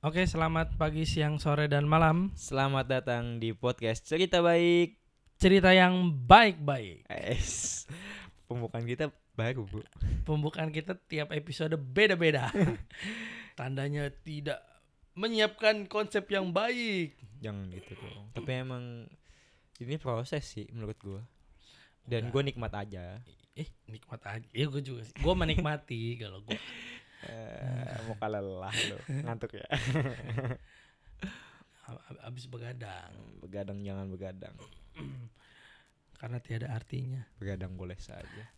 Oke, selamat pagi, siang, sore, dan malam. Selamat datang di podcast Cerita Baik. Cerita yang baik-baik. Pembukaan kita baru, Bu. Pembukaan kita tiap episode beda-beda. Tandanya tidak menyiapkan konsep yang baik. Jangan gitu dong. Tapi emang ini proses sih menurut gua. Dan gue nikmat aja. Eh, nikmat aja. Ya gue juga sih. Gue menikmati kalau gue. Eh, mau kalah lelah lo. Ngantuk ya. Abis begadang. Begadang jangan begadang. Karena tiada artinya. Begadang boleh saja.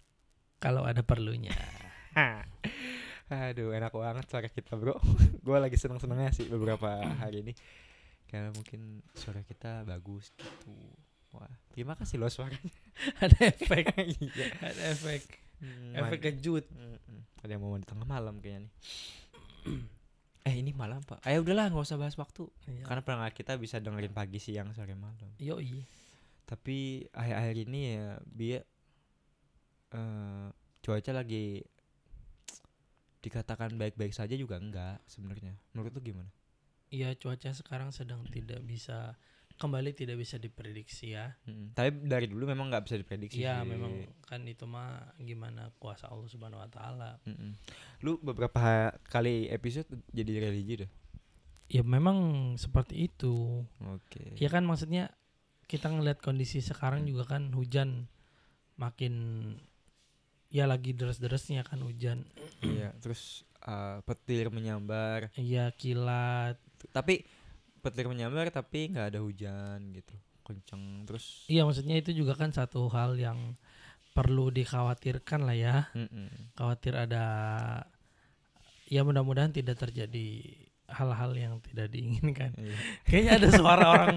Kalau ada perlunya. Aduh, enak banget suara kita, Bro. gua lagi seneng-senengnya sih beberapa hari ini. Karena mungkin suara kita bagus gitu. Wah, terima kasih loh suaranya. ada efek. Iya. Ada efek. Hmm, Efek kejut. Mm-mm. Ada yang mau di tengah malam kayaknya nih. eh ini malam pak. Ayo udahlah nggak usah bahas waktu. Iya. Karena pendengar kita bisa dengerin pagi, siang, sore, malam. Yoi. Tapi akhir-akhir ini ya biar eh cuaca lagi dikatakan baik-baik saja juga enggak sebenarnya. Menurut lu gimana? Iya, cuaca sekarang sedang tidak bisa kembali tidak bisa diprediksi ya. Mm-mm. Tapi dari dulu memang nggak bisa diprediksi. Iya memang kan itu mah gimana kuasa Allah Subhanahu Wa Taala. Mm-mm. Lu beberapa kali episode jadi religi dah. Ya memang seperti itu. Oke. Ya kan maksudnya kita ngelihat kondisi sekarang juga kan hujan makin ya lagi deres-deresnya kan hujan. Iya. Terus eh, petir menyambar. Iya kilat. tapi petir menyambar tapi nggak ada hujan gitu kenceng terus Iya maksudnya itu juga kan satu hal yang perlu dikhawatirkan lah ya. Mm-mm. Khawatir ada ya mudah-mudahan tidak terjadi hal-hal yang tidak diinginkan. Iya. Kayaknya ada suara orang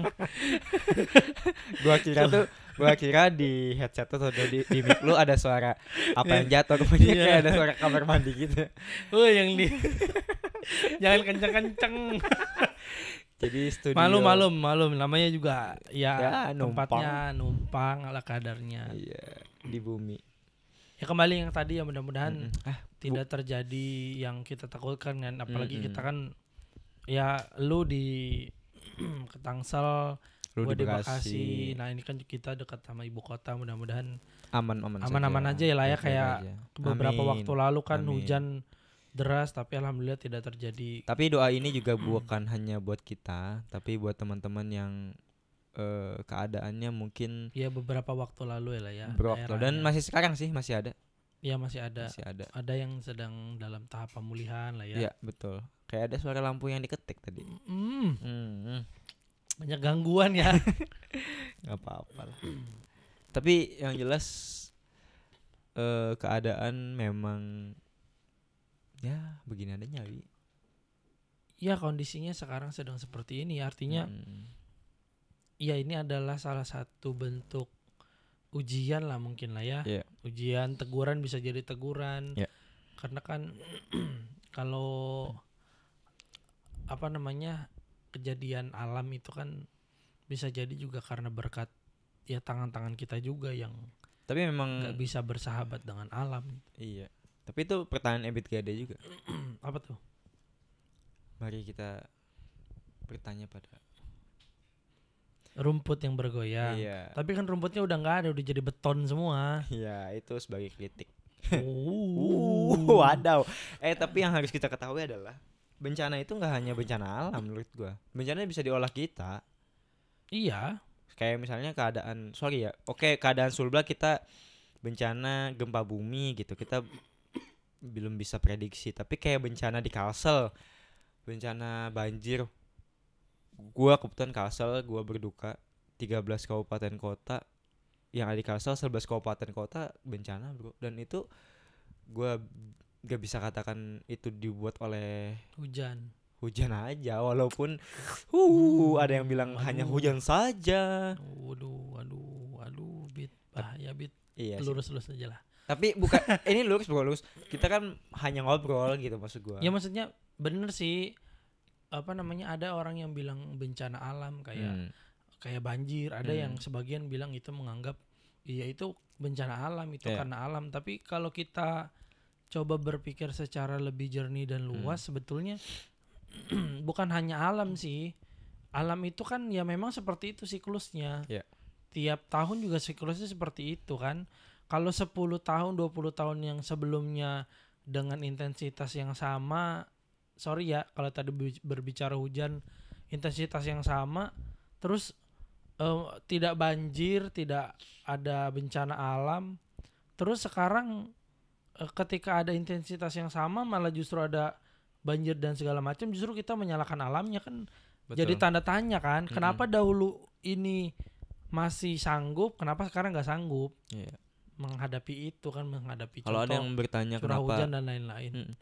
gua kira tuh gua kira di headset tuh atau di, di mic lu ada suara apa yang jatuh kemudian Iya. kayak ada suara kamar mandi gitu Oh yang di Jangan kenceng-kenceng. Jadi studio Malum malum malum namanya juga ya, Ya, numpang. tempatnya numpang ala kadarnya. iya di bumi Ya kembali yang tadi ya mudah-mudahan Mm-mm. ah tidak terjadi yang kita takutkan kan apalagi Mm-mm. kita kan ya lu di Ketangsel, lu gua di Bekasi, Bekasi. Nah, ini kan kita dekat sama ibu kota mudah-mudahan aman aman aman-aman aja ya lah ya, kayak aja. beberapa Amin. waktu lalu kan Amin. hujan deras tapi alhamdulillah tidak terjadi. Tapi doa ini juga bukan hanya buat kita tapi buat teman-teman yang eh, keadaannya mungkin ya beberapa waktu lalu ya lah ya. Brok loh. dan masih sekarang sih masih ada. Ya masih ada. Masih ada. Ada yang sedang dalam tahap pemulihan lah ya. Iya betul. Kayak ada suara lampu yang diketik tadi. Hmm, hmm, banyak gangguan ya. nggak apa-apa lah. Tapi yang jelas eh keadaan memang ya begini adanya Wi ya kondisinya sekarang sedang seperti ini artinya Hmm, ya ini adalah salah satu bentuk ujian lah mungkin lah ya. Iya. Ujian teguran bisa jadi teguran. Iya. Karena kan kalau apa namanya kejadian alam itu kan bisa jadi juga karena berkat ya tangan-tangan kita juga yang tapi memang nggak bisa bersahabat dengan alam. iya tapi itu pertanyaan Ebit Gade juga apa tuh? mari kita bertanya pada Rumput yang bergoyang. iya Tapi kan rumputnya udah nggak ada, udah jadi beton semua. iya itu sebagai kritik Oh. Uh, wadaw. Eh tapi yang harus kita ketahui adalah bencana itu nggak hanya bencana alam menurut gua. Bencana bisa diolah kita. Iya. Kayak misalnya keadaan sorry ya. Oke, keadaan sulba kita bencana gempa bumi gitu. Kita belum bisa prediksi, tapi kayak bencana di Kalsel, bencana banjir. Gua kebetulan Kalsel, gua berduka 13 kabupaten kota yang ada di Kalsel 11 kabupaten kota bencana, Bro. Dan itu gua gak bisa katakan itu dibuat oleh Hujan. hujan aja walaupun uh ada yang bilang hanya Aduh. hujan saja Waduh, waduh, waduh, bit bahaya bit. iya sih. Lurus lurus aja lah. Tapi bukan ini lurus bukan lurus kita kan hanya ngobrol gitu maksud gua Ya maksudnya bener sih apa namanya ada orang yang bilang bencana alam kayak Hmm, kayak banjir, ada Hmm. yang sebagian bilang itu menganggap iya itu bencana alam itu Iya. karena alam, tapi kalau kita coba berpikir secara lebih jernih dan luas sebetulnya bukan hanya alam sih. Alam itu kan ya memang seperti itu siklusnya. Iya. Tiap tahun juga siklusnya seperti itu kan. Kalau 10 tahun, 20 tahun yang sebelumnya dengan intensitas yang sama, sorry ya kalau tadi bi- berbicara hujan intensitas yang sama, terus eh, tidak banjir, tidak ada bencana alam. Terus sekarang eh, ketika ada intensitas yang sama malah justru ada banjir dan segala macam justru kita menyalahkan alamnya kan jadi tanda tanya kan kenapa dahulu ini masih sanggup kenapa sekarang nggak sanggup Iya. Menghadapi itu kan menghadapi Kalau ada yang bertanya curah kenapa hujan dan lain-lain Mm.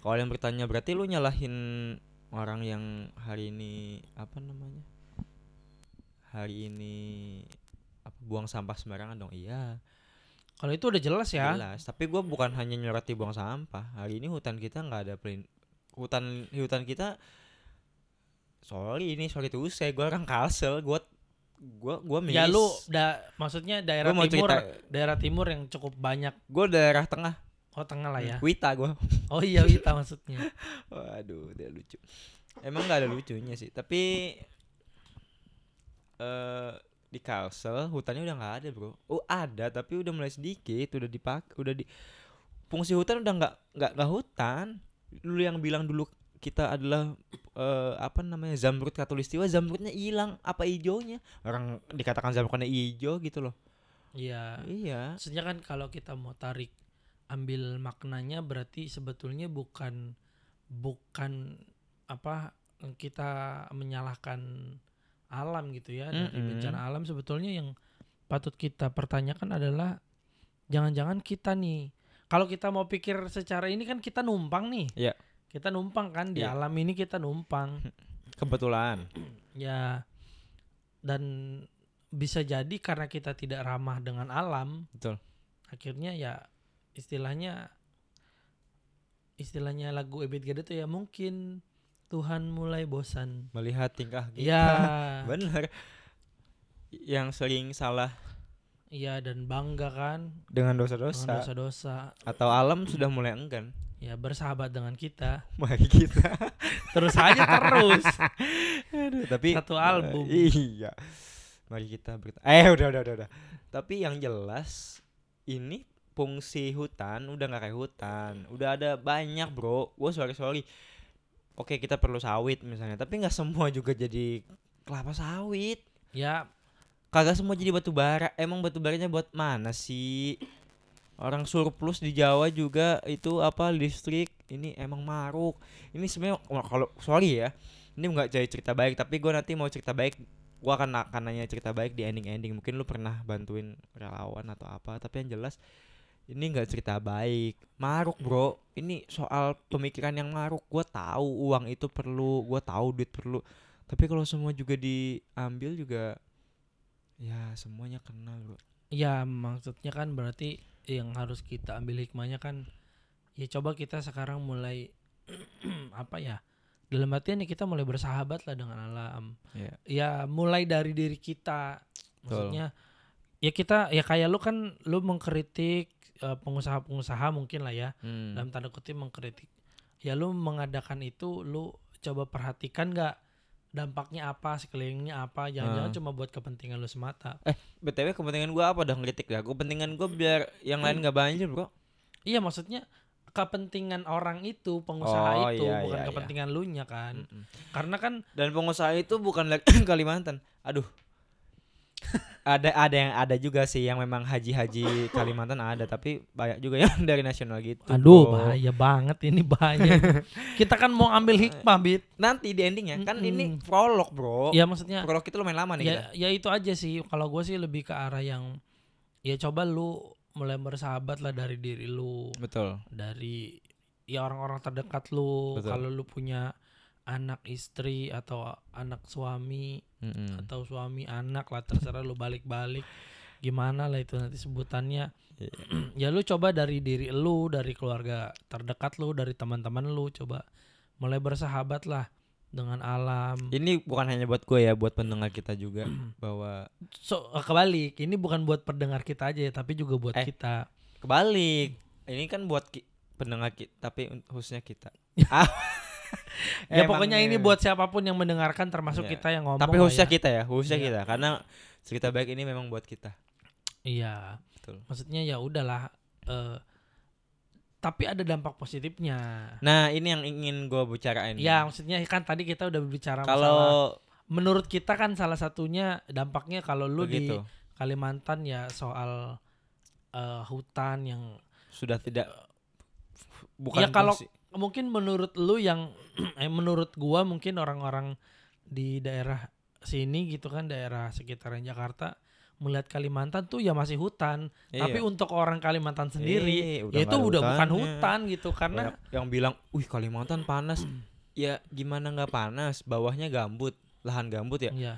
Kalau ada yang bertanya berarti lu nyalahin orang yang hari ini apa namanya? Hari ini apa buang sampah sembarangan dong. Iya, kalau itu udah jelas ya jelas. Tapi gua bukan hanya nyoroti buang sampah. Hari ini hutan kita nggak ada pelin hutan hutan kita sorry ini sorry tuh saya gua orang Kalsel gua gua gua miss. Ya lu da, maksudnya daerah Gua timur cerita. daerah timur yang cukup banyak. Gua daerah tengah. Oh tengah lah ya. Wita gua. Oh iya Wita maksudnya. Waduh, dia lucu. Emang nggak ada lucunya sih, tapi eh di Kalsel hutannya udah nggak ada bro. Oh ada, tapi udah mulai sedikit, udah dipakai, udah di fungsi hutan udah nggak nggak nggak hutan. Lu yang bilang dulu kita adalah eh, apa namanya zamrud katulistiwa, zamrudnya hilang, apa hijaunya? Orang dikatakan zamrudnya hijau gitu loh. iya Iya. Maksudnya kan kalau kita mau tarik ambil maknanya berarti sebetulnya bukan bukan apa kita menyalahkan alam gitu ya dari Mm-mm. bencana alam sebetulnya yang patut kita pertanyakan adalah jangan-jangan kita nih kalau kita mau pikir secara ini kan kita numpang nih Iya. Kita numpang kan di Iya. alam ini kita numpang Kebetulan. ya dan bisa jadi karena kita tidak ramah dengan alam Betul. akhirnya ya istilahnya istilahnya lagu Ebit Gede tuh ya mungkin Tuhan mulai bosan Melihat tingkah kita. ya Bener. Yang sering salah iya dan bangga kan dengan dosa-dosa atau alam sudah mulai enggan. Ya bersahabat dengan kita Mari kita. terus aja terus Aduh, tapi Satu album. Eh, iya. Mari kita berta- Eh udah udah udah udah. Tapi yang jelas ini fungsi hutan udah nggak kayak hutan. Udah ada banyak, Bro. Gue sorry sorry. Oke, kita perlu sawit misalnya, tapi nggak semua juga jadi kelapa sawit. ya Kagak semua jadi batu bara. Emang batu baranya buat mana sih? Orang surplus di Jawa juga itu apa listrik ini emang maruk. Ini sebenarnya kalau sorry ya. Ini nggak jadi cerita baik, tapi gue nanti mau cerita baik. Gua akan akan nanya cerita baik di ending-ending. Mungkin lu pernah bantuin relawan atau apa, tapi yang jelas ini nggak cerita baik. Maruk, Bro. Ini soal pemikiran yang maruk. Gua tahu uang itu perlu, gua tahu duit perlu. Tapi kalau semua juga diambil juga ya semuanya kena, Bro. ya maksudnya kan berarti yang harus kita ambil hikmahnya kan ya coba kita sekarang mulai apa ya dalam artian ya kita mulai bersahabat lah dengan alam. Iya. ya mulai dari diri kita. Maksudnya ya kita ya kayak lu kan lu mengkritik eh, pengusaha-pengusaha mungkin lah ya. Hmm. dalam tanda kutip mengkritik. Ya lu mengadakan itu lu coba perhatikan nggak dampaknya apa sekelilingnya apa jangan-jangan Ah. cuma buat kepentingan lu semata BTW kepentingan gua apa dah ngelitik ya? Kepentingan gua biar yang lain nggak banjir, Bro. iya maksudnya kepentingan orang itu pengusaha Oh, itu iya, bukan iya, iya. kepentingan lu nya kan Mm-mm. karena kan Dan pengusaha itu bukan Kalimantan. Aduh. Ada ada yang ada juga sih yang memang haji-haji Kalimantan ada, tapi banyak juga yang dari nasional gitu. aduh bro. bahaya banget ini bahaya kita kan mau ambil hikmah bit Nanti di endingnya kan ini prolog, Bro. ya maksudnya Prolog itu lumayan lama nih ya kita. ya itu aja sih kalau gue sih lebih ke arah yang ya coba lu mulai bersahabat lah dari diri lu Betul. dari ya orang-orang terdekat lu kalau lu punya anak istri atau anak suami Mm-mm. atau suami anak lah terserah lu balik-balik gimana lah itu nanti sebutannya Iya. ya lu coba dari diri lu dari keluarga terdekat lu dari teman-teman lu coba mulai bersahabat lah dengan alam Ini bukan hanya buat gue ya, buat pendengar kita juga bahwa so eh, kebalik ini bukan buat pendengar kita aja ya tapi juga buat Eh. kita kebalik. Ini kan buat ki- pendengar kita, tapi khususnya kita. ya pokoknya ini Emangnya. buat siapa pun yang mendengarkan termasuk Iya. kita yang ngomong. Tapi khususnya ya. kita ya, khususnya Iya. kita karena cerita baik ini memang buat kita. Iya. Betul. Maksudnya ya udahlah eh tapi ada dampak positifnya. Nah, ini yang ingin gue bicarain. Ya, maksudnya kan tadi kita udah berbicara kalau menurut kita kan salah satunya dampaknya kalau lu begitu di Kalimantan ya soal eh, hutan yang sudah tidak bukan Ya, kalau- fungsi- mungkin menurut lu yang eh menurut gua mungkin orang-orang di daerah sini gitu kan daerah sekitaran Jakarta melihat Kalimantan tuh ya masih hutan Iya. tapi untuk orang Kalimantan sendiri Iya, udah ya itu udah bukan hutannya. hutan gitu karena Banyak yang bilang, "Wih, Kalimantan panas." ya gimana nggak panas? Bawahnya gambut, lahan gambut ya. ya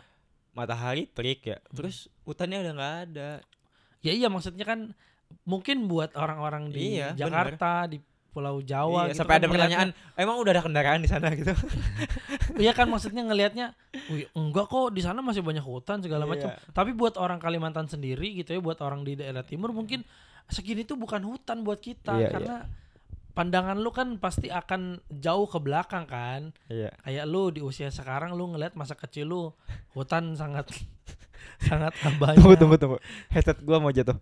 Matahari terik ya. Hmm. Terus hutannya udah nggak ada. ya iya maksudnya kan mungkin buat orang-orang di Iya, Jakarta di Pulau Jawa Iya, gitu sampai kan ada pertanyaan, "Emang udah ada kendaraan di sana?" gitu. Iya kan maksudnya ngelihatnya, enggak kok di sana masih banyak hutan segala macam. Iya. Tapi buat orang Kalimantan sendiri gitu ya, buat orang di daerah timur mungkin segini tuh bukan hutan buat kita Iya, karena pandangan lu kan pasti akan jauh ke belakang kan. Iya. Kayak lu di usia sekarang lu ngelihat masa kecil lu hutan sangat sangat banyak. Tunggu, tunggu, tunggu. Headset gua mau jatuh.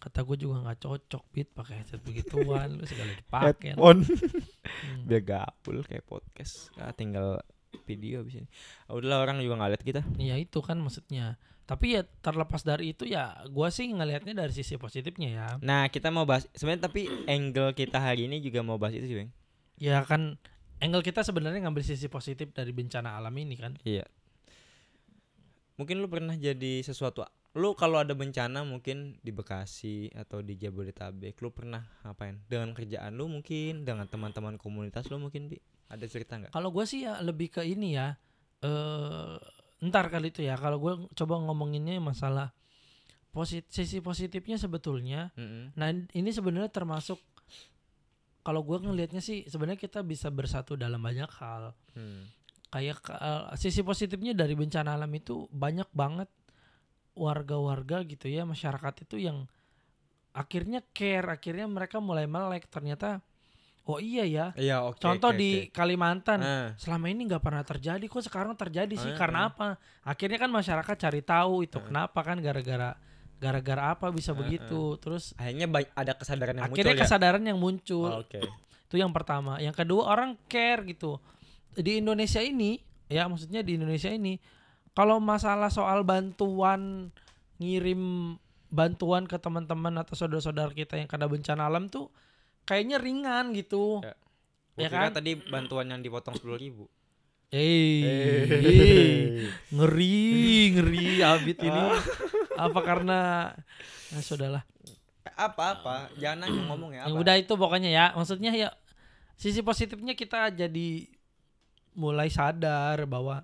Kata gue juga nggak cocok bit pakai headset begituan lu segala dipakai. Headphone. Hmm. Biar gapul kayak podcast. Ah, tinggal video abis ini. Ah, udahlah orang juga nggak lihat kita. Ya itu kan maksudnya. Tapi ya terlepas dari itu ya gua sih ngelihatnya dari sisi positifnya ya. Nah, kita mau bahas sebenarnya tapi angle kita hari ini juga mau bahas itu sih, Bang. Ya kan angle kita sebenarnya ngambil sisi positif dari bencana alam ini kan. Iya. Mungkin lu pernah jadi sesuatu lu kalau ada bencana mungkin di Bekasi atau di Jabodetabek lu pernah ngapain dengan kerjaan lu mungkin dengan teman-teman komunitas lu mungkin bi ada cerita nggak Kalau gua sih ya lebih ke ini ya. Eh ntar kali itu ya. Kalau gua coba ngomonginnya masalah posit sisi positifnya sebetulnya. Mm-mm. Nah ini sebenarnya termasuk kalau gua ngelihatnya sih sebenarnya kita bisa bersatu dalam banyak hal. Hmm. Kayak eh, sisi positifnya dari bencana alam itu banyak banget warga-warga gitu ya masyarakat itu yang akhirnya care, akhirnya mereka mulai melek ternyata oh iya ya. iya oke Contoh oke, di oke. Kalimantan Ah, selama ini nggak pernah terjadi kok sekarang terjadi sih Ah, karena ah. apa akhirnya kan masyarakat cari tahu itu Ah. kenapa kan gara-gara gara-gara apa bisa Ah, begitu terus akhirnya ada kesadaran yang akhirnya muncul ya kesadaran yang muncul Oh, oke itu yang pertama yang kedua orang care gitu di Indonesia ini ya maksudnya di Indonesia ini kalau masalah soal bantuan ngirim bantuan ke teman-teman atau saudara-saudara kita yang kena bencana alam tuh kayaknya ringan gitu Ya. Ya kan? tadi bantuan yang dipotong sepuluh ribu Eh, ngeri, ngeri Abid ini. Ah. Apa karena nah, sudahlah. apa apa jangan nanya ngomong ya apa udah itu pokoknya ya. Maksudnya ya sisi positifnya kita jadi mulai sadar bahwa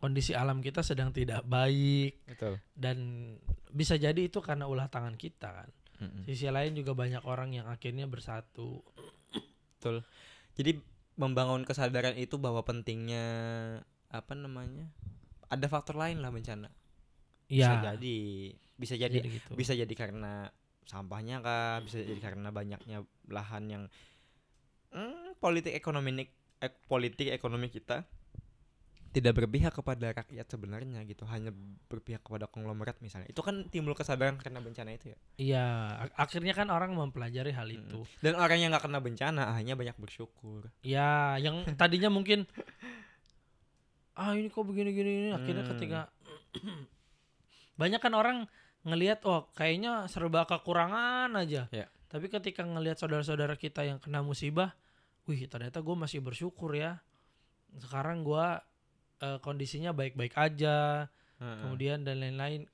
kondisi alam kita sedang tidak baik betul dan bisa jadi itu karena ulah tangan kita kan. Mm-mm. Sisi lain juga banyak orang yang akhirnya bersatu. Betul. Jadi membangun kesadaran itu bahwa pentingnya apa namanya? Ada faktor lain lah bencana. Bisa Ya, jadi, bisa jadi, jadi gitu. bisa jadi karena sampahnya kah, bisa jadi karena banyaknya lahan yang hmm, politik ekonomi ek, politik ekonomi kita tidak berpihak kepada rakyat sebenarnya gitu, hanya berpihak kepada konglomerat misalnya. Itu kan timbul kesadaran karena bencana itu ya. Iya, ak- akhirnya kan orang mempelajari hal Mm-mm. itu. Dan orang yang nggak kena bencana akhirnya banyak bersyukur. Ya, yang tadinya mungkin ah ini kok begini-gini ini akhirnya Hmm. ketika banyak kan orang ngelihat oh kayaknya serba kekurangan aja. Ya. Tapi ketika ngelihat saudara-saudara kita yang kena musibah, wih ternyata gue masih bersyukur ya. Sekarang gua eh, kondisinya baik-baik aja, kemudian dan lain-lain.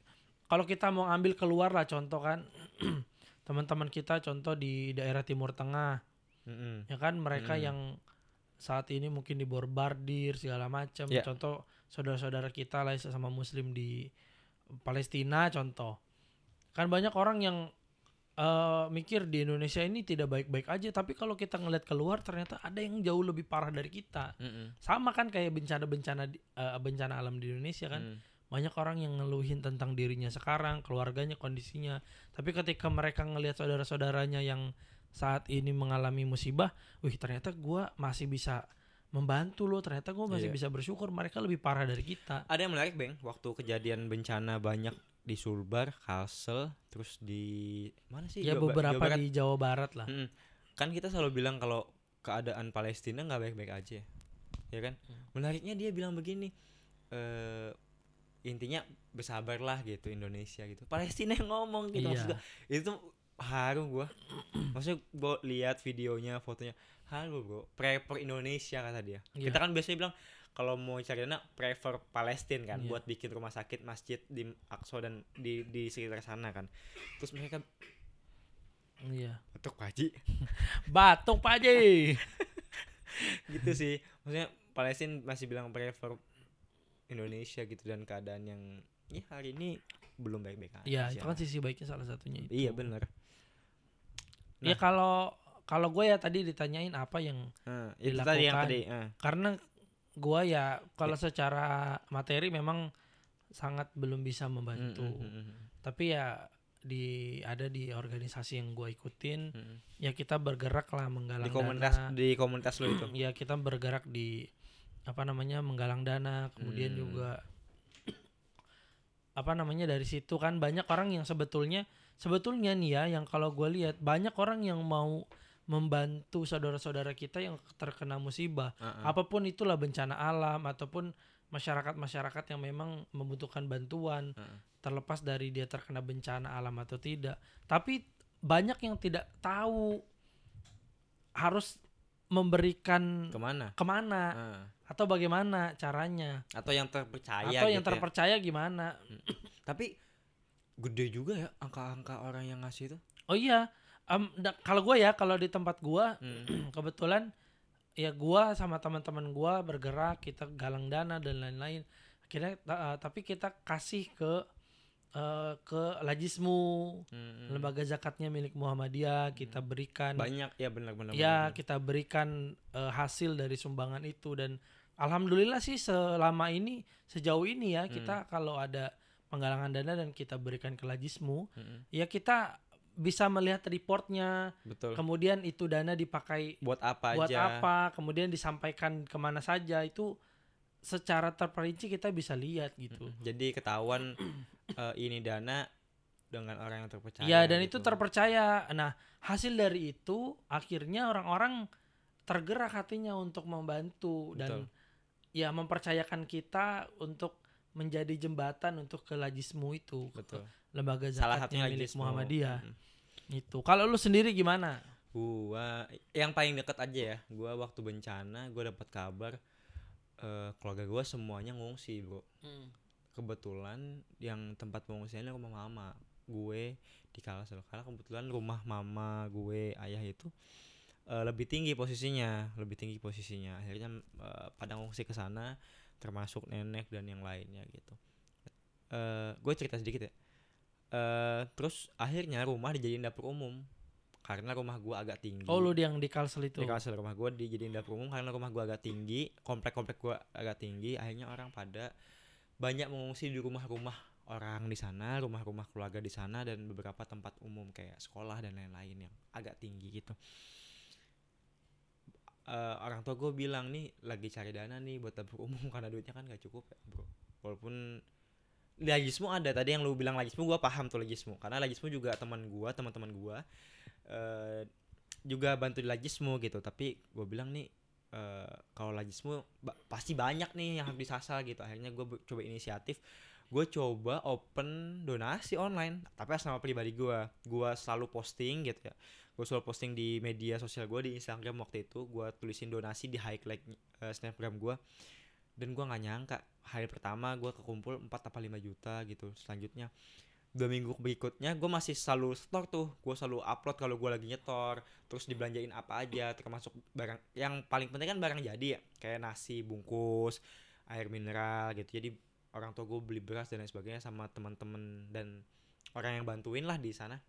Kalau kita mau ambil keluar lah contoh kan teman-teman kita contoh di daerah Timur Tengah. Ya kan mereka yang saat ini mungkin diborbardir segala macam Ya. contoh saudara-saudara kita lah sama muslim di Palestina contoh. Kan banyak orang yang eh, mikir di Indonesia ini tidak baik-baik aja tapi kalau kita ngeliat keluar ternyata ada yang jauh lebih parah dari kita Mm-mm. sama kan kayak bencana-bencana eh, bencana alam di Indonesia kan Mm. banyak orang yang ngeluhin tentang dirinya sekarang, keluarganya, kondisinya. Tapi ketika mereka ngelihat saudara-saudaranya yang saat ini mengalami musibah, wih ternyata gua masih bisa membantu lo, ternyata gua masih Iya. bisa bersyukur. Mereka lebih parah dari kita. Ada yang menarik, Bang, waktu kejadian bencana banyak di Sulbar, Kalsel, terus di mana sih? Ya Jawa beberapa Jawa Barat. di Jawa Barat lah. Mm-mm. Kan kita selalu bilang kalau keadaan Palestina nggak baik-baik aja, ya kan? Hmm. Menariknya dia bilang begini, eh intinya bersabarlah gitu Indonesia gitu. Palestina yang ngomong gitu Iya. itu haru gua. Maksudnya gua lihat videonya, fotonya haru bro. Prefer Indonesia kata dia. Iya. Kita kan biasanya bilang kalau mau cari dana prefer Palestina kan Iya. buat bikin rumah sakit, masjid di Aqsa dan di di sekitar sana kan. Terus mereka Iya. betul Pak Haji Batuk Pak Haji. gitu sih maksudnya Palestina masih bilang prefer Indonesia gitu dan keadaan yang ya hari ini belum baik-baik aja Iya, itu kan sisi baiknya salah satunya itu. iya bener Ya Nah. kalau kalau gue ya tadi ditanyain apa yang nah, itu tadi yang Dilakukan. tadi ah. karena gua ya kalau secara materi memang sangat belum bisa membantu. Mm, mm, mm, mm, Tapi ya di ada di organisasi yang gua ikutin mm, mm. ya kita bergerak lah menggalang di komunitas dana. di komunitas lo itu Ya kita bergerak di apa namanya menggalang dana, kemudian Hmm. juga apa namanya dari situ kan banyak orang yang sebetulnya sebetulnya nih ya yang kalau gue lihat banyak orang yang mau membantu saudara-saudara kita yang terkena musibah Ah, ah. apa pun itulah bencana alam ataupun masyarakat-masyarakat yang memang membutuhkan bantuan Heeh. terlepas dari dia terkena bencana alam atau tidak tapi banyak yang tidak tahu harus memberikan ke mana ke mana Ah. atau bagaimana caranya atau yang terpercaya atau yang gitu ya. terpercaya gimana tapi gede juga ya angka-angka orang yang ngasih itu oh iya da- kalau gue ya kalau di tempat gue Hmm. kebetulan ya gua sama teman-teman gua bergerak kita galang dana dan lain-lain akhirnya eh, tapi kita kasih ke eh, ke Lajismu Hmm. lembaga zakatnya milik Muhammadiyah kita berikan banyak ya benar-benar ya kita berikan eh, hasil dari sumbangan itu dan alhamdulillah sih selama ini sejauh ini ya kita kalau ada penggalangan dana dan kita berikan ke Lajismu Mm-mm. ya kita bisa melihat reportnya. Betul. Kemudian itu dana dipakai buat apa buat aja. apa kemudian disampaikan ke mana saja itu secara terperinci kita bisa lihat gitu. Jadi ketahuan eh, ini dana dengan orang yang terpercaya ya dan itu gitu. terpercaya. Nah hasil dari itu akhirnya orang-orang tergerak hatinya untuk membantu dan Betul. ya mempercayakan kita untuk menjadi jembatan untuk ke Lajismu itu. Ke lembaga salah satunya milik. Muhammadiyah. Mm-mm. itu kalau lu sendiri gimana? Gua yang paling deket aja ya. Gua waktu bencana gua dapat kabar eh, keluarga gua semuanya ngungsi bro. Kebetulan yang tempat pengungsiannya rumah mama. Gue di Kalsel karena kebetulan rumah mama gue ayah itu eh, lebih tinggi posisinya lebih tinggi posisinya. Akhirnya eh, pada ngungsi ke sana termasuk nenek dan yang lainnya gitu. Eh gue cerita sedikit ya eh terus akhirnya rumah dijadiin dapur umum. Karena rumah gue agak tinggi. Oh lu yang di Kalsel itu? Di Kalsel rumah gue dijadiin dapur umum karena rumah gue agak tinggi komplek-komplek gue agak tinggi. Akhirnya orang pada banyak mengungsi di rumah-rumah orang di sana rumah-rumah keluarga di sana dan beberapa tempat umum kayak sekolah dan lain-lain yang agak tinggi gitu. Eh, orang tua gue bilang nih lagi cari dana nih buat dapur umum karena duitnya kan gak cukup ya bro. Walaupun Lagismu ada tadi yang lu bilang Lagismu gue paham tuh Lagismu karena Lagismu juga teman gue teman-teman gue eh juga bantu di Lagismu gitu. Tapi gue bilang nih eh kalau Lagismu ba- pasti banyak nih yang harus disasar gitu. Akhirnya gue coba inisiatif. Gue coba open donasi online tapi atas nama pribadi gue gue selalu posting gitu ya. Gue selalu posting di media sosial gue di Instagram waktu itu. Gue tulisin donasi di highlight eh, snapgram gue dan gue nggak nyangka hari pertama gue kekumpul 4 apa 5 juta gitu. Selanjutnya dua minggu berikutnya gue masih selalu store tuh. Gue selalu upload kalau gue lagi nyetor terus dibelanjain apa aja termasuk barang yang paling penting kan barang jadi ya kayak nasi bungkus air mineral gitu. Jadi orang tua gue beli beras dan lain sebagainya sama teman-teman dan orang yang bantuin lah di sana.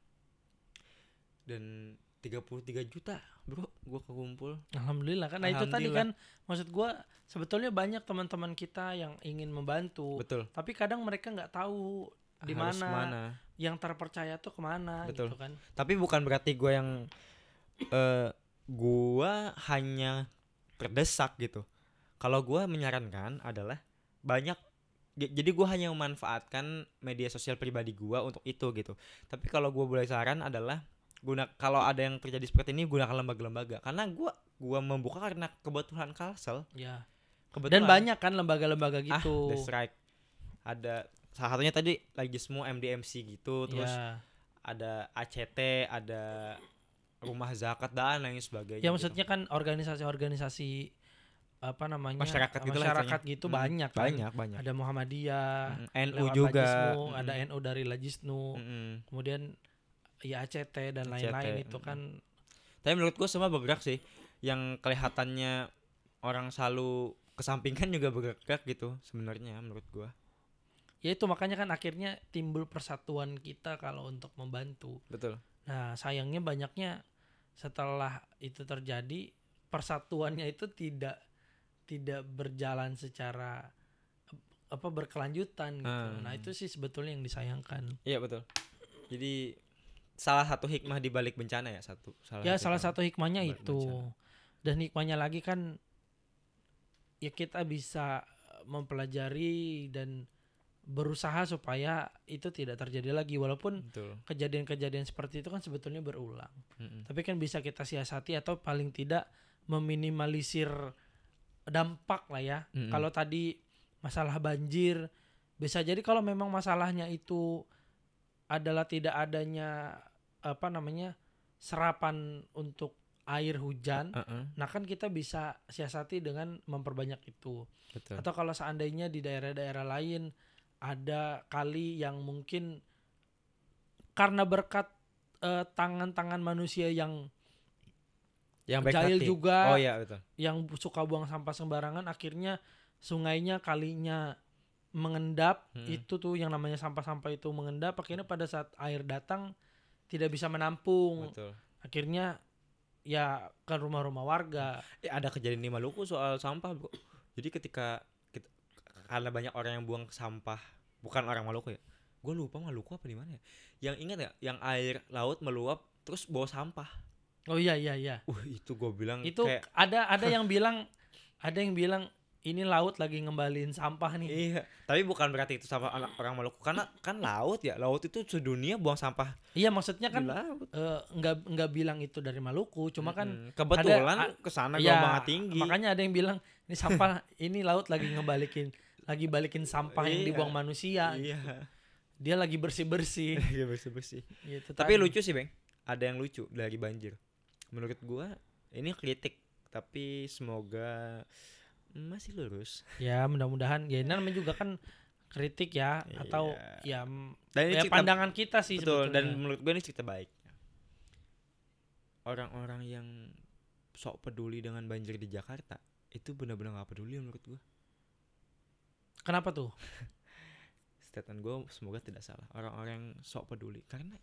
Dan 33 juta bro gue kekumpul Alhamdulillah kan. Nah itu tadi kan maksud gua sebetulnya banyak teman-teman kita yang ingin membantu, betul tapi kadang mereka nggak tahu di mana yang terpercaya tuh ke mana Betul. gitu kan. tapi bukan berarti gue yang eh gua hanya terdesak gitu. Kalau gua menyarankan adalah banyak jadi gua hanya memanfaatkan media sosial pribadi gua untuk itu gitu. Tapi kalau gua boleh saran adalah guna kalau ada yang terjadi seperti ini gunakan lembaga-lembaga karena gua gua membuka karena kebetulan kalsel Ya. kebetulan Dan banyak kan lembaga-lembaga ah gitu. that's right ada salah satunya tadi lagi semua MDMC gitu terus ya. ada ACT ada rumah zakat dan lain sebagainya Ya gitu. maksudnya kan organisasi-organisasi apa namanya Masyarakat gitu masyarakat gitu Mm, banyak kan. banyak banyak Ada Muhammadiyah, Mm, NU juga Lajisnu, Mm, ada NU dari Lajisnu, mm. kemudian ya ACT dan lain-lain itu kan tapi menurut gua semua bergerak sih yang kelihatannya orang selalu kesampingkan juga bergerak gitu sebenarnya menurut gua ya itu makanya kan akhirnya timbul persatuan kita kalau untuk membantu. betul Nah, sayangnya banyaknya setelah itu terjadi persatuannya itu tidak tidak berjalan secara apa berkelanjutan gitu. Hmm. Nah, itu sih sebetulnya yang disayangkan. iya betul jadi salah satu hikmah di balik bencana ya satu salah ya salah satu hikmahnya itu. bencana. Dan hikmahnya lagi kan ya kita bisa mempelajari dan berusaha supaya itu tidak terjadi lagi walaupun kejadian-kejadian seperti itu kan sebetulnya berulang. Mm-mm. Tapi kan bisa kita siasati atau paling tidak meminimalisir dampak lah ya. Mm-mm. Kalau tadi masalah banjir bisa jadi kalau memang masalahnya itu adalah tidak adanya apa namanya serapan untuk air hujan. Uh-uh, Nah kan kita bisa siasati dengan memperbanyak itu. betul Atau kalau seandainya di daerah-daerah lain ada kali yang mungkin karena berkat eh, tangan-tangan manusia yang yang jahil hati. juga oh iya betul yang suka buang sampah sembarangan akhirnya sungainya kalinya mengendap Mm-mm. itu tuh yang namanya sampah-sampah itu mengendap akhirnya pada saat air datang tidak bisa menampung betul akhirnya ya ke rumah-rumah warga Eh, ada kejadian di Maluku soal sampah, Bro. Jadi ketika kita, karena banyak orang yang buang sampah, bukan orang Maluku ya. Gue lupa Maluku apa di mana ya. Yang ingat ya, yang air laut meluap terus bawa sampah. oh iya iya iya Uh, itu gue bilang itu kayak ada ada yang bilang ada yang bilang ini laut lagi ngembaliin sampah nih iya, tapi bukan berarti itu sama anak orang Maluku karena kan laut ya. Laut itu sedunia buang sampah iya maksudnya kan laut. eh, nggak nggak bilang itu dari Maluku cuma kan Mm-mm. kebetulan ada- ke sana ya, gelombang tinggi. makanya ada yang bilang ini sampah ini laut lagi ngebalikin lagi balikin sampah yang Iya. dibuang manusia Iya. dia lagi bersih bersih Iya bersih-bersih. gitu Tapi tadi. lucu sih, Bang. Ada yang lucu dari banjir. Menurut gua ini kritik, tapi semoga masih lurus. ya mudah-mudahan ya ini namanya juga kan kritik ya atau Iya. ya, m- Dan ya cerita pandangan kita sih betul dan menurut gua ini cerita baik. Orang-orang yang sok peduli dengan banjir di Jakarta itu benar-benar nggak peduli menurut gua. kenapa tuh Statement gua semoga tidak salah. Orang-orang yang sok peduli karena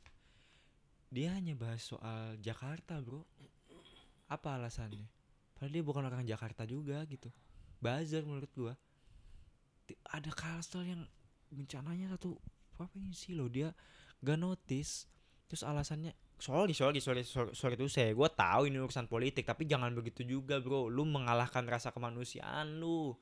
dia hanya bahas soal Jakarta, Bro. Apa alasannya? Padahal dia bukan orang Jakarta juga gitu. Buzzer menurut gua. Ada Kalsel yang bencananya satu provinsi loh dia gak notice. Terus alasannya sorry sorry sorry sorry, sorry itu saya gue tahu ini urusan politik tapi jangan begitu juga bro lu mengalahkan rasa kemanusiaan lu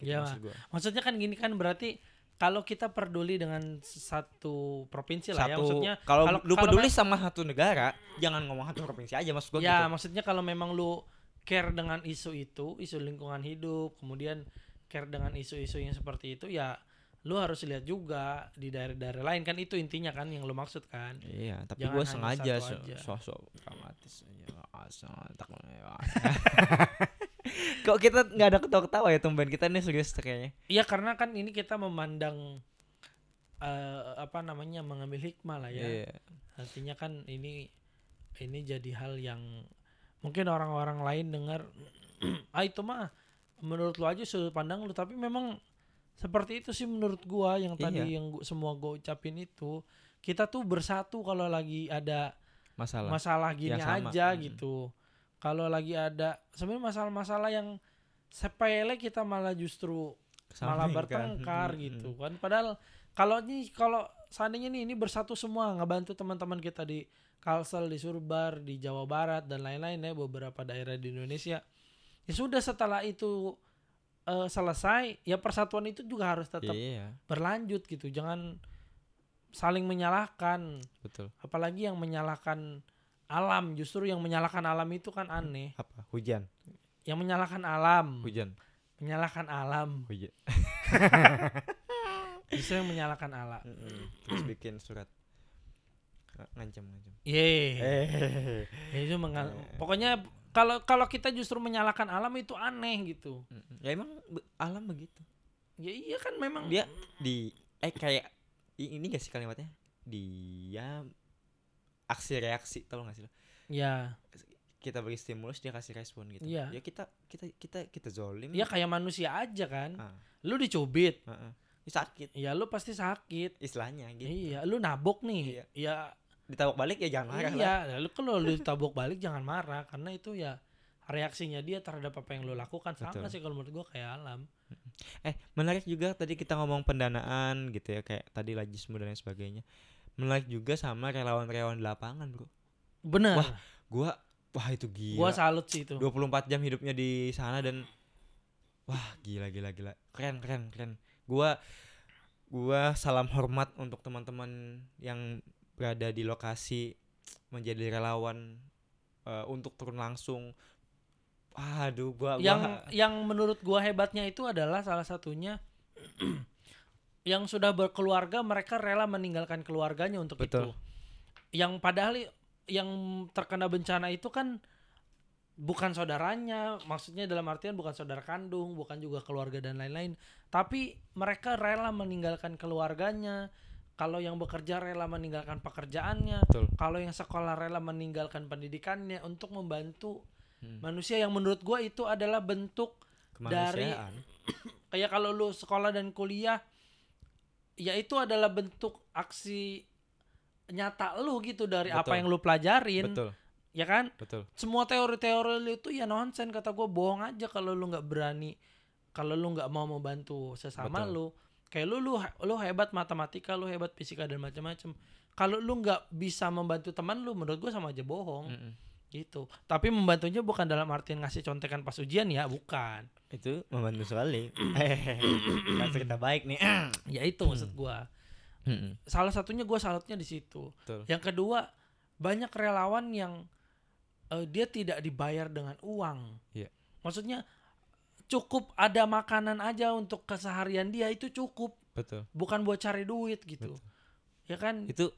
Gitu Iya, maksud gua. maksudnya kan gini kan berarti kalau kita peduli dengan satu provinsi lah ya maksudnya kalau lu peduli sama satu negara jangan ngomong satu provinsi aja maksud gua ya gitu. maksudnya kalau memang lu care dengan isu itu isu lingkungan hidup kemudian care dengan isu-isu yang seperti itu ya lu harus lihat juga di daerah-daerah lain kan itu intinya kan yang lu maksud kan Iya, tapi gue sengaja sosok dramatis. Asal tak Kok kita nggak ada ketawa-ketawa ya tumben kita ini serius kayaknya. iya karena kan ini kita memandang eh, apa namanya mengambil hikmah lah ya Iya. artinya kan ini ini jadi hal yang mungkin orang-orang lain dengar ah itu mah menurut lu aja sudut pandang lu tapi memang seperti itu sih menurut gua yang tadi Iya. yang gua, semua gua ucapin itu kita tuh bersatu kalau lagi ada Masalah. masalah gini Ya, sama. aja Mm. gitu kalau lagi ada sebenarnya masalah-masalah yang sepele kita malah justru malah Kesampingkan. bertengkar Mm, gitu kan padahal kalau nih kalau seandainya nih ini bersatu semua ngebantu teman-teman kita di Kalsel di Surbar di Jawa Barat dan lain-lain ya beberapa daerah di Indonesia ya sudah setelah itu eh, selesai ya persatuan itu juga harus tetap Iya, berlanjut gitu jangan saling menyalahkan betul. apalagi yang menyalahkan alam justru yang menyalahkan alam itu kan aneh Apa? Hujan. yang menyalahkan alam Hujan. menyalahkan alam Hujan. justru yang menyalahkan alam. Terus bikin surat ngancam ngancam. Ye, Eh. ya itu mengal- Eh. pokoknya kalau kalau kita justru menyalahkan alam itu aneh gitu. Ya emang be- alam begitu. ya iya kan memang Dia di eh kayak i- ini gak sih kalimatnya? Dia aksi reaksi tau gak sih lo? ya Kita beri stimulus dia kasih respon gitu. Iya. Ya kita kita kita kita zolim. ya kayak manusia aja kan Ah, lu dicubit heeh. Ya sakit ya lu pasti sakit istilahnya gitu. iya lu nabok nih Iya. ya Ditabok balik ya jangan marah lah. iya lalu kalau lu ditabok balik jangan marah karena itu ya reaksinya dia terhadap apa yang lu lakukan sama Betul. sih kalau menurut gua kayak alam Eh, menarik juga tadi kita ngomong pendanaan gitu ya kayak tadi lajismu dan lain sebagainya. Menarik juga sama relawan-relawan di lapangan, Bro. bener Wah, Gua wah itu gua gila. salut sih itu 24 jam hidupnya di sana dan wah, gila gila gila. Keren keren keren. Gua gua salam hormat untuk teman-teman yang berada di lokasi menjadi relawan eh, untuk turun langsung. Aduh, gua gua yang yang menurut gua hebatnya itu adalah salah satunya yang sudah berkeluarga mereka rela meninggalkan keluarganya untuk itu. Betul. Yang padahal yang terkena bencana itu kan bukan saudaranya, maksudnya dalam artian bukan saudara kandung, bukan juga keluarga dan lain-lain, tapi mereka rela meninggalkan keluarganya. Kalau yang bekerja rela meninggalkan pekerjaannya, betul. kalau yang sekolah rela meninggalkan pendidikannya untuk membantu Hmm. manusia yang menurut gua itu adalah bentuk Dari- kayak kalau lu sekolah dan kuliah ya itu adalah bentuk aksi nyata lu gitu dari apa Betul. yang lu pelajarin betul, ya kan betul. semua teori-teori lu itu ya nonsen kata gua bohong aja kalau lu nggak berani kalau lu nggak mau membantu sesama Betul. lu kayak lu lu lu hebat matematika lu hebat fisika dan macam-macam kalau lu nggak bisa membantu teman lu menurut gua sama aja bohong Mm-mm. gitu tapi membantunya bukan dalam artian ngasih contekan pas ujian ya bukan Itu membantu sekali. Hehehe. cerita baik nih. ya itu maksud gua salah satunya gua salutnya di situ Betul. yang kedua banyak relawan yang eh, dia tidak dibayar dengan uang Iya. maksudnya cukup ada makanan aja untuk keseharian dia itu cukup. Betul. bukan buat cari duit gitu. Ya kan? Itu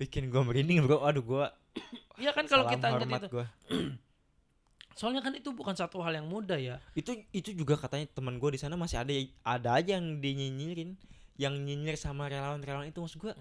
bikin gua merinding, Bro. Aduh, gua ya kan kalau kita hormat itu. gua. soalnya kan itu bukan satu hal yang mudah ya. Itu itu juga katanya teman gua di sana masih ada ada aja yang dinyinyirin, yang nyinyir sama relawan-relawan itu. Maksud gua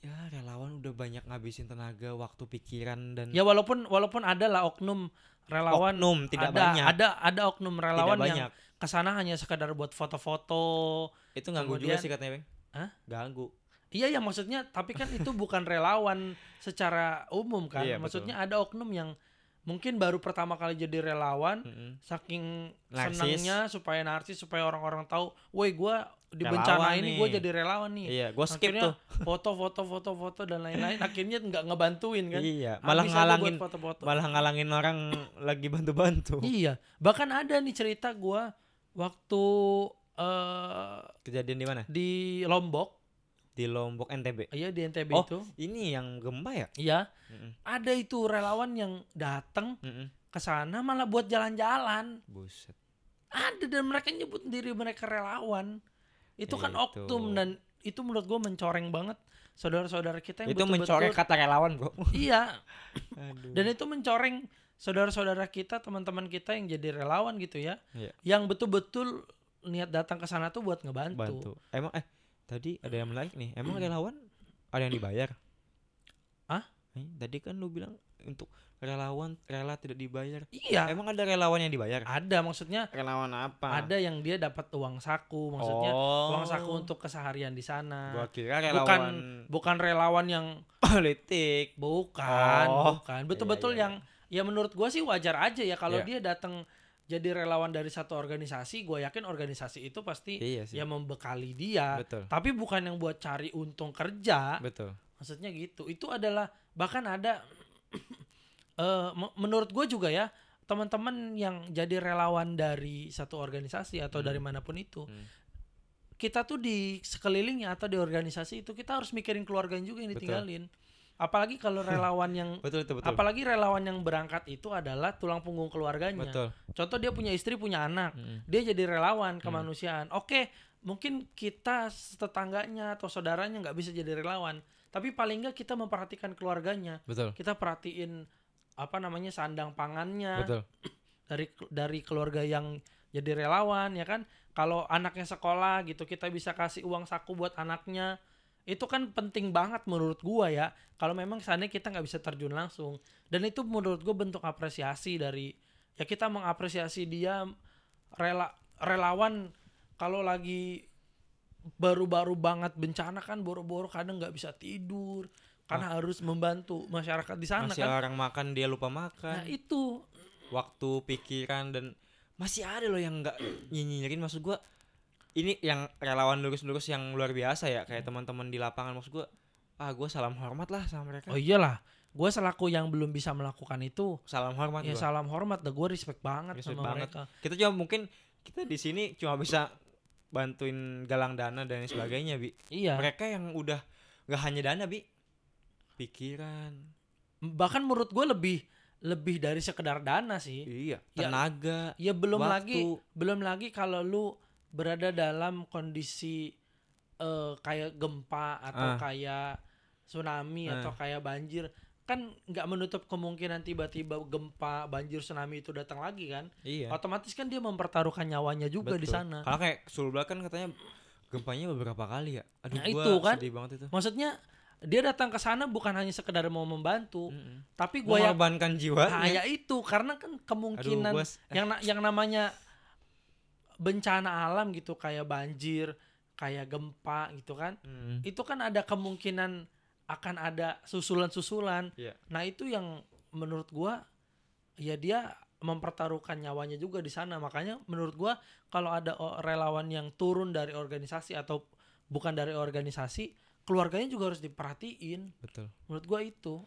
ya relawan udah banyak ngabisin tenaga, waktu, pikiran dan ya walaupun walaupun ada lah oknum relawan oknum tidak ada banyak. ada ada oknum tidak relawan yang banyak. ke sana hanya sekadar buat foto-foto Itu ganggu juga kemudian- sih katanya, Bang. Hah? Ganggu. Iya ya maksudnya tapi kan itu bukan relawan secara umum kan. Iya, betul. maksudnya ada oknum yang mungkin baru pertama kali jadi relawan Mm-mm. saking Narsis. senangnya supaya narsis supaya orang-orang tahu, "Woi, gua di Relawan bencana ini nih." gua jadi relawan nih." Iya, gua skip Akhirnya tuh. foto-foto foto-foto dan lain-lain akhirnya nggak ngebantuin kan. Iya, malah Habis ngalangin foto-foto. malah ngalangin orang lagi bantu-bantu. Iya, bahkan ada nih cerita gua waktu eh Kejadian di mana? di Lombok, Di Lombok NTB. iya di NTB Oh. itu. Ini yang gempa ya? Iya, Mm-mm. ada itu relawan yang datang Mm-mm. ke sana malah buat jalan-jalan. Buset. Ada dan mereka nyebut diri mereka relawan. Itu kan Itu. oknum dan itu menurut gue mencoreng banget saudara-saudara kita yang Itu mencoreng kata relawan, Bro. Iya, Aduh. dan itu mencoreng saudara-saudara kita, teman-teman kita yang jadi relawan gitu ya. Iya. Yang betul-betul niat datang ke sana tuh buat ngebantu. bantu. Emang eh tadi ada yang menarik nih. Emang relawan ada yang dibayar? Eh, tadi kan lu bilang untuk relawan rela tidak dibayar. Iya, Emang ada relawan yang dibayar? ada maksudnya Relawan apa? ada yang dia dapat uang saku, maksudnya oh, uang saku untuk keseharian di sana. Gua kira Bukan relawan bukan relawan yang politik. Bukan, Oh. bukan. Betul-betul Iya, iya, yang ya menurut gua sih wajar aja ya kalau Iya. dia datang jadi relawan dari satu organisasi, gua yakin organisasi itu pasti Iya sih. ya membekali dia. Betul. Tapi bukan yang buat cari untung kerja. Betul. Maksudnya gitu. Itu adalah bahkan ada eh me- menurut gue juga ya teman-teman yang jadi relawan dari satu organisasi atau Hmm. dari mana pun itu Hmm. kita tuh di sekelilingnya atau di organisasi itu kita harus mikirin keluarganya juga yang Betul. ditinggalin apalagi kalau relawan yang Betul betul betul. apalagi relawan yang berangkat itu adalah tulang punggung keluarganya Betul. contoh dia punya istri punya anak Mm. dia jadi relawan Hmm. kemanusiaan oke mungkin kita tetangganya atau saudaranya nggak bisa jadi relawan tapi paling nggak kita memperhatikan keluarganya Betul. kita perhatiin apa namanya sandang pangannya. Betul. dari dari keluarga yang jadi relawan ya kan? Kalau anaknya sekolah gitu kita bisa kasih uang saku buat anaknya. Itu kan penting banget menurut gua ya. Kalau memang seandainya kita nggak bisa terjun langsung. Dan itu menurut gua bentuk apresiasi dari ya kita mengapresiasi dia rela relawan. Kalau lagi baru-baru banget bencana kan boro-boro kadang nggak bisa tidur karena harus membantu masyarakat di sana Masih kan orang makan dia lupa nah makan. itu Waktu pikiran dan masih ada loh yang nggak nyinyirin maksud gua. Ini yang relawan lurus-lurus yang luar biasa ya kayak teman-teman di lapangan maksud gua. Ah, gua salam hormat lah sama mereka. Oh iyalah, gue selaku yang belum bisa melakukan itu, Salam hormat ya gua. salam hormat, dah gue respect banget Respect sama banget. mereka. Kita cuma mungkin kita di sini cuma bisa bantuin galang dana dan sebagainya, Bi. Iya, Mereka yang udah nggak hanya dana, Bi. Pikiran. bahkan menurut gue lebih lebih dari sekedar dana sih. Iya, Ya, tenaga, Ya belum waktu. lagi, belum lagi kalau lu berada dalam kondisi eh, kayak gempa atau Ah. kayak tsunami Ah. atau kayak banjir, kan nggak menutup kemungkinan tiba-tiba gempa, banjir, tsunami itu datang lagi kan? Iya. Otomatis kan dia mempertaruhkan nyawanya juga di Betul. sana. Karena kayak Sulbel kan katanya gempanya beberapa kali ya. Aduh, Nah, gua itu kan. sedih banget itu. Maksudnya dia datang ke sana bukan hanya sekedar mau membantu, Mm-mm. tapi gue ya Mengorbankan jiwa. nah, ya itu karena kan Aduh, kemungkinan s- yang yang namanya bencana alam gitu kayak banjir, kayak gempa gitu kan. Mm. Itu kan ada kemungkinan akan ada susulan-susulan. Iya. Nah, itu yang menurut gua ya dia mempertaruhkan nyawanya juga di sana. Makanya menurut gua kalau ada relawan yang turun dari organisasi atau bukan dari organisasi, keluarganya juga harus diperhatiin. Betul. Menurut gua itu.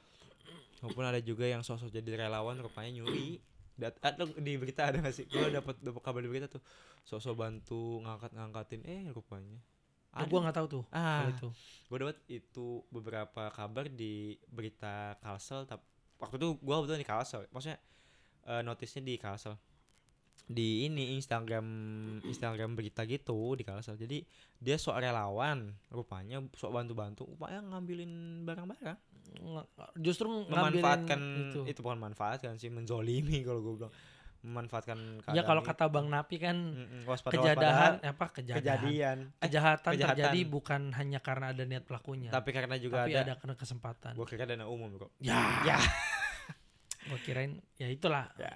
Maupun ada juga yang sosok jadi relawan rupanya nyuri. Dat atau di berita ada gak sih? Gue dapat dapat kabar di berita tuh. Sosok bantu ngangkat-ngangkatin eh rupanya. Oh, gua nggak tahu tuh ah, itu. gue dapat itu beberapa kabar di berita Kalsel tapi waktu itu gue betul di Kalsel maksudnya eh, notisnya di Kalsel di ini Instagram Instagram berita gitu di Kalsel jadi dia sok relawan rupanya sok bantu-bantu upaya ngambilin barang-barang Justru memanfaatkan itu. itu, bukan manfaatkan sih menzolimi kalau gue bilang memanfaatkan Ya kalau kata Bang Napi kan. Mm-mm, waspada- kejadahan waspada, apa kejadian kejadian Eh, kejahatan, kejahatan. terjadi bukan hanya karena ada niat pelakunya, tapi karena juga tapi ada, ada, karena kesempatan. gue kira dana umum bro ya, Ya. Gua kirain ya itulah. ya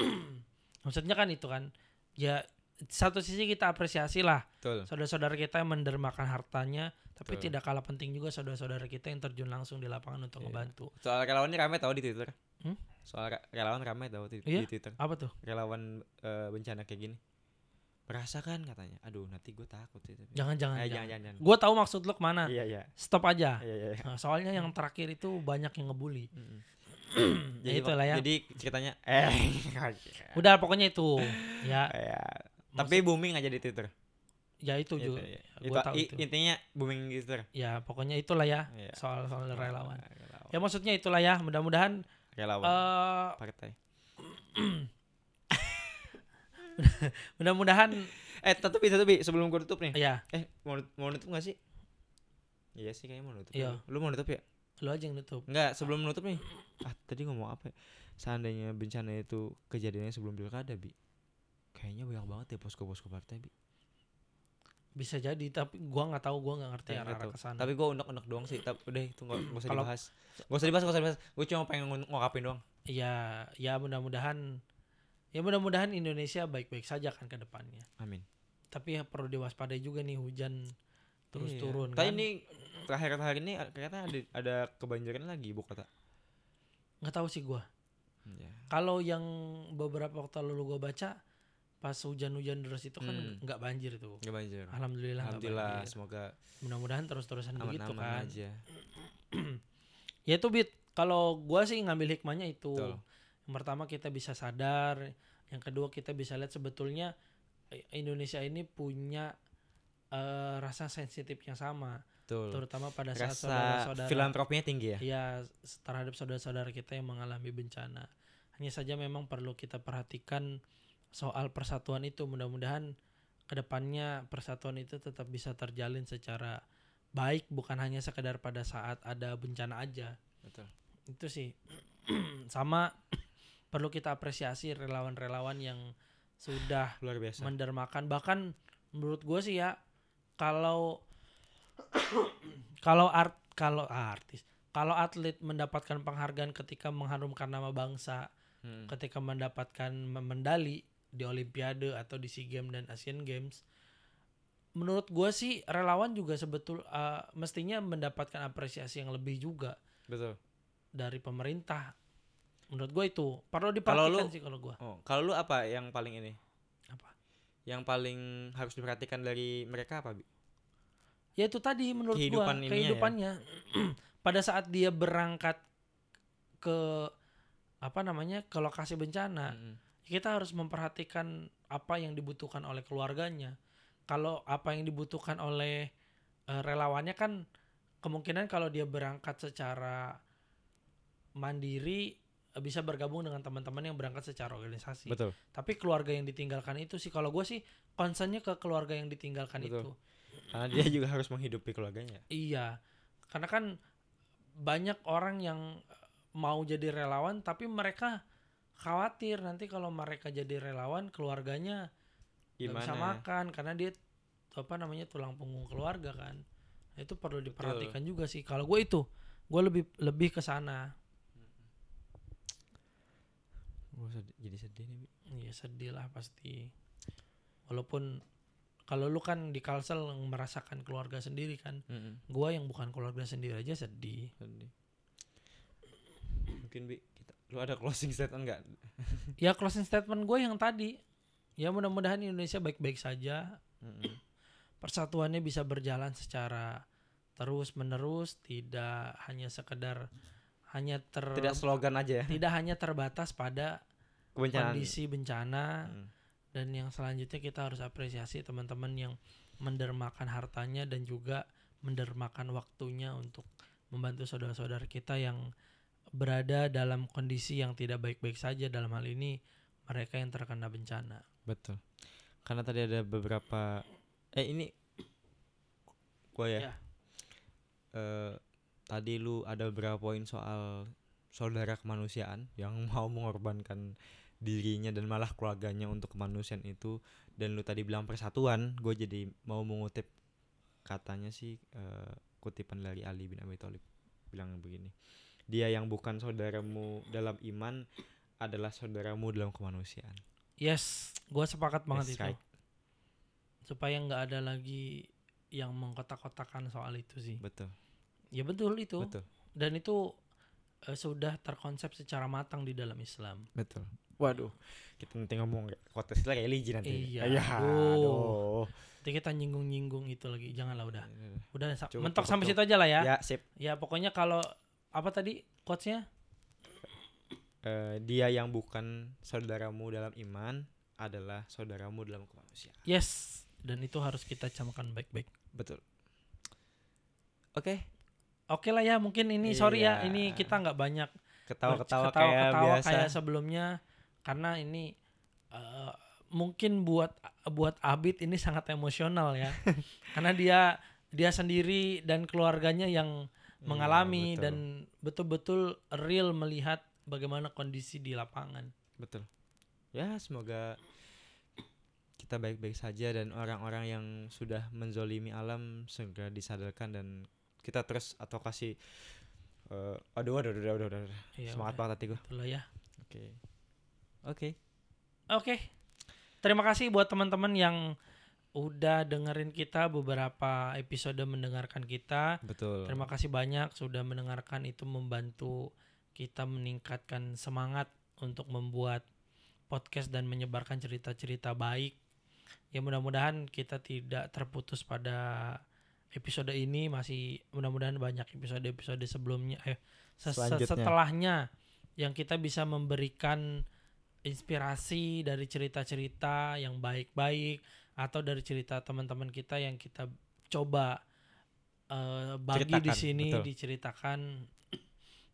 Maksudnya kan itu kan. Ya satu sisi kita apresiasi lah saudara-saudara kita yang mendermakan hartanya, tapi Betul. tidak kalah penting juga saudara-saudara kita yang terjun langsung di lapangan untuk Iya. ngebantu. Soal relawan ini rame tau di Twitter. Hmm? Soal re- relawan rame tau di, Iya? di Twitter. Apa tuh? Relawan eh, bencana kayak gini. Merasakan katanya. Aduh, nanti gue takut sih tapi. Eh, jangan. jangan, jangan, jangan. Gue tahu maksud lu ke mana. Iya, iya. Stop aja. Iya, iya. iya. Nah, soalnya yang terakhir itu banyak yang ngebully. Mm-mm. Ya itulah ya. Jadi ceritanya eh Udah pokoknya itu. Ya, ya. Tapi booming aja di Twitter. ya itu Gitu, juga. ya. Gua Itu- tahu itu. intinya booming di Twitter. Ya, pokoknya itulah ya Iya. soal soal relawan. Relawan. Ya maksudnya itulah ya. Mudah-mudahan Relawan eh partai. mudah-mudahan Eh, tapi tapi sebelum gue tutup nih. ya Eh, mau mau nutup gak sih? Iya sih kayaknya mau nutup. Iya. ya. Lu mau nutup ya? Lo aja yang nutup. Enggak, sebelum menutup nih. Ah, tadi ngomong apa ya? Seandainya bencana itu kejadiannya sebelum pilkada, Bi. Kayaknya banyak banget ya posko-posko partai, Bi. Bisa jadi tapi gua nggak tahu gua nggak ngerti Kayak arah gitu. ke sana. Tapi gua unek-unek doang sih. Tapi udah itu nggak nggak usah dibahas. Gak usah dibahas, gak usah dibahas. Gue cuma pengen ng- ngungkapin doang. Ya, ya mudah-mudahan ya mudah-mudahan Indonesia baik-baik saja kan ke depannya. Amin. Tapi ya perlu diwaspadai juga nih hujan terus Iya. turun Tapi kan. ini terakhir hari ini kayaknya ada ada kebanjiran lagi ibu kota. nggak tahu sih gua. Ya. Kalau yang beberapa waktu lalu gua baca pas hujan-hujan deras itu kan Hmm. nggak banjir tuh. Gak banjir. Alhamdulillah, nggak Alhamdulillah, banjir. semoga Mudah-mudahan terus-terusan begitu aman-aman kan. aja. ya itu bit kalau gua sih ngambil hikmahnya itu Betul. yang pertama kita bisa sadar yang kedua kita bisa lihat sebetulnya eh, Indonesia ini punya eh, rasa sensitif yang sama Betul. terutama pada saat Rasa saudara-saudara filantropinya tinggi ya. ya terhadap saudara-saudara kita yang mengalami bencana hanya saja memang perlu kita perhatikan soal persatuan itu mudah-mudahan ke depannya persatuan itu tetap bisa terjalin secara baik bukan hanya sekedar pada saat ada bencana aja Betul. itu sih sama perlu kita apresiasi relawan-relawan yang sudah Luar biasa. mendermakan bahkan menurut gue sih ya kalau kalau art kalau artis kalau atlet mendapatkan penghargaan ketika mengharumkan nama bangsa Hmm. ketika mendapatkan me- medali di Olimpiade atau di SEA Games dan Asian Games menurut gue sih relawan juga sebetul eh, mestinya mendapatkan apresiasi yang lebih juga Betul. dari pemerintah menurut gue itu perlu diperhatikan lu- sih kalau gue Oh, kalau lu apa yang paling ini? apa Yang paling harus diperhatikan dari mereka apa? Bi? Ya itu tadi menurut Kehidupan gua ya. kehidupannya pada saat dia berangkat ke apa namanya ke lokasi bencana Mm-mm. kita harus memperhatikan apa yang dibutuhkan oleh keluarganya kalau apa yang dibutuhkan oleh eh, relawannya kan kemungkinan kalau dia berangkat secara mandiri eh, bisa bergabung dengan teman-teman yang berangkat secara organisasi Betul. tapi keluarga yang ditinggalkan itu sih kalau gue sih concernnya ke keluarga yang ditinggalkan Betul. itu Karena dia juga harus menghidupi keluarganya. Iya, karena kan banyak orang yang eh, mau jadi relawan, tapi mereka khawatir nanti kalau mereka jadi relawan, keluarganya nggak bisa Gimana? makan karena dia apa namanya tulang punggung keluarga kan. Nah, itu perlu diperhatikan juga sih. Kalau gue itu, gue lebih lebih ke sana. Sedih- jadi sedih nih. Iya sedih lah pasti. Walaupun kalau lu kan di Kalsel merasakan keluarga sendiri kan, Mm-mm. gua yang bukan keluarga sendiri aja sedih. Sedih. Mungkin Bi, kita lu ada closing statement enggak? Ya closing statement gue yang tadi. Ya mudah-mudahan Indonesia baik-baik saja. Persatuannya bisa berjalan secara terus menerus, tidak hanya sekedar hanya ter Tidak slogan aja ya. tidak hanya terbatas pada Kebencanaan. kondisi bencana Mm. Dan yang selanjutnya kita harus apresiasi teman-teman yang mendermakan hartanya dan juga mendermakan waktunya untuk membantu saudara-saudara kita yang berada dalam kondisi yang tidak baik-baik saja dalam hal ini mereka yang terkena bencana. Betul. Karena tadi ada beberapa eh ini gua ya. Ya. Eh tadi lu ada beberapa poin soal saudara kemanusiaan yang mau mengorbankan dirinya dan malah keluarganya untuk kemanusiaan itu dan lu tadi bilang persatuan, gue jadi mau mengutip katanya sih eh, kutipan dari Ali bin Abi Thalib bilang begini. Dia yang bukan saudaramu dalam iman adalah saudaramu dalam kemanusiaan. Yes, gue sepakat banget Yes, itu. right. Supaya nggak ada lagi yang mengkotak-kotakan soal itu sih. Betul. Ya betul itu. Betul. Dan itu eh, sudah terkonsep secara matang di dalam Islam. Betul. Waduh, kita nanti ngomong kota istilah religi nanti. Iya, Ya, aduh. aduh. Nanti kita nyinggung-nyinggung itu lagi. Janganlah udah. Udah sa- Cukup, mentok cukup, sampai cukup. situ aja lah ya. Ya, sip. Ya pokoknya kalau apa tadi quotes-nya? Eh, dia yang bukan saudaramu dalam iman adalah saudaramu dalam kemanusiaan. Yes. Dan itu harus kita camkan baik-baik. Betul. Oke, Oke lah ya, mungkin ini sorry ya, ini kita nggak banyak ketawa-ketawa kayak ketawa-ketawa biasa. kayak sebelumnya karena ini eh, mungkin buat buat Abid ini sangat emosional ya. karena dia dia sendiri dan keluarganya yang Iya, mengalami betul. dan betul-betul real melihat bagaimana kondisi di lapangan. betul. Ya, semoga kita baik-baik saja dan orang-orang yang sudah menzolimi alam segera disadarkan dan kita terus atau kasih eh, aduh aduh aduh aduh, aduh, aduh. Ya semangat banget hati gue. ya. Oke. Oke. Oke. Terima kasih buat teman-teman yang udah dengerin kita beberapa episode mendengarkan kita. Betul. Terima kasih banyak sudah mendengarkan itu membantu kita meningkatkan semangat untuk membuat podcast dan menyebarkan cerita-cerita baik. Ya mudah-mudahan kita tidak terputus pada episode ini masih mudah-mudahan banyak episode-episode sebelumnya eh se- se- Selanjutnya. setelahnya yang kita bisa memberikan inspirasi dari cerita-cerita yang baik-baik atau dari cerita teman-teman kita yang kita coba eh, bagi di Ceritakan, sini betul. diceritakan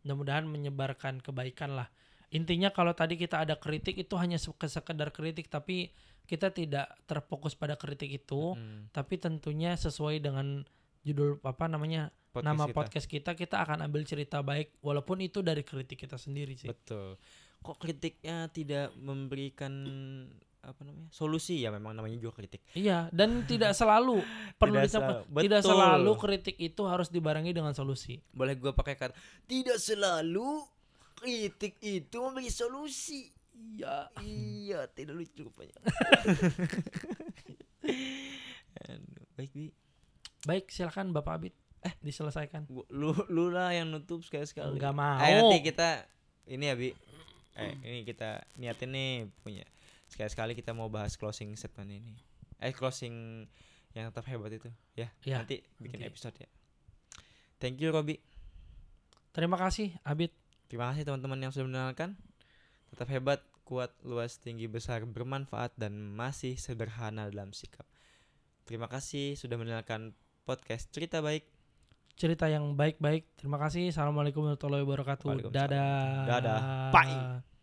mudah-mudahan menyebarkan kebaikan lah intinya kalau tadi kita ada kritik itu hanya se- sekedar kritik tapi kita tidak terfokus pada kritik itu Hmm, tapi tentunya sesuai dengan judul apa namanya podcast nama kita. podcast kita kita akan ambil cerita baik walaupun itu dari kritik kita sendiri sih Betul. Kok kritiknya tidak memberikan apa namanya? Solusi ya memang namanya juga kritik. iya dan tidak selalu perlu Tidak tidak selalu kritik itu harus dibarengi dengan solusi Boleh gua pakai kata tidak selalu kritik itu memberi solusi. iya iya, tidak lucu rupanya. Aduh, baik Bi. baik silakan bapak Abid eh diselesaikan Lu lu lah yang nutup sekali-sekali. Nggak mau. Eh, nanti kita ini ya Bi. Eh, ini kita niatin nih punya sekali-sekali kita mau bahas closing statement ini. Eh closing yang tetap hebat itu ya. Ya, nanti bikin nanti. episode ya. Thank you Robi. terima kasih Abid Terima kasih teman-teman yang sudah mendengarkan. Tetap hebat, kuat, luas, tinggi, besar, bermanfaat dan masih sederhana dalam sikap. Terima kasih sudah mendengarkan podcast Cerita Baik. Cerita yang baik-baik. Terima kasih. Assalamualaikum warahmatullahi wabarakatuh. Dadah. Dadah. Bye.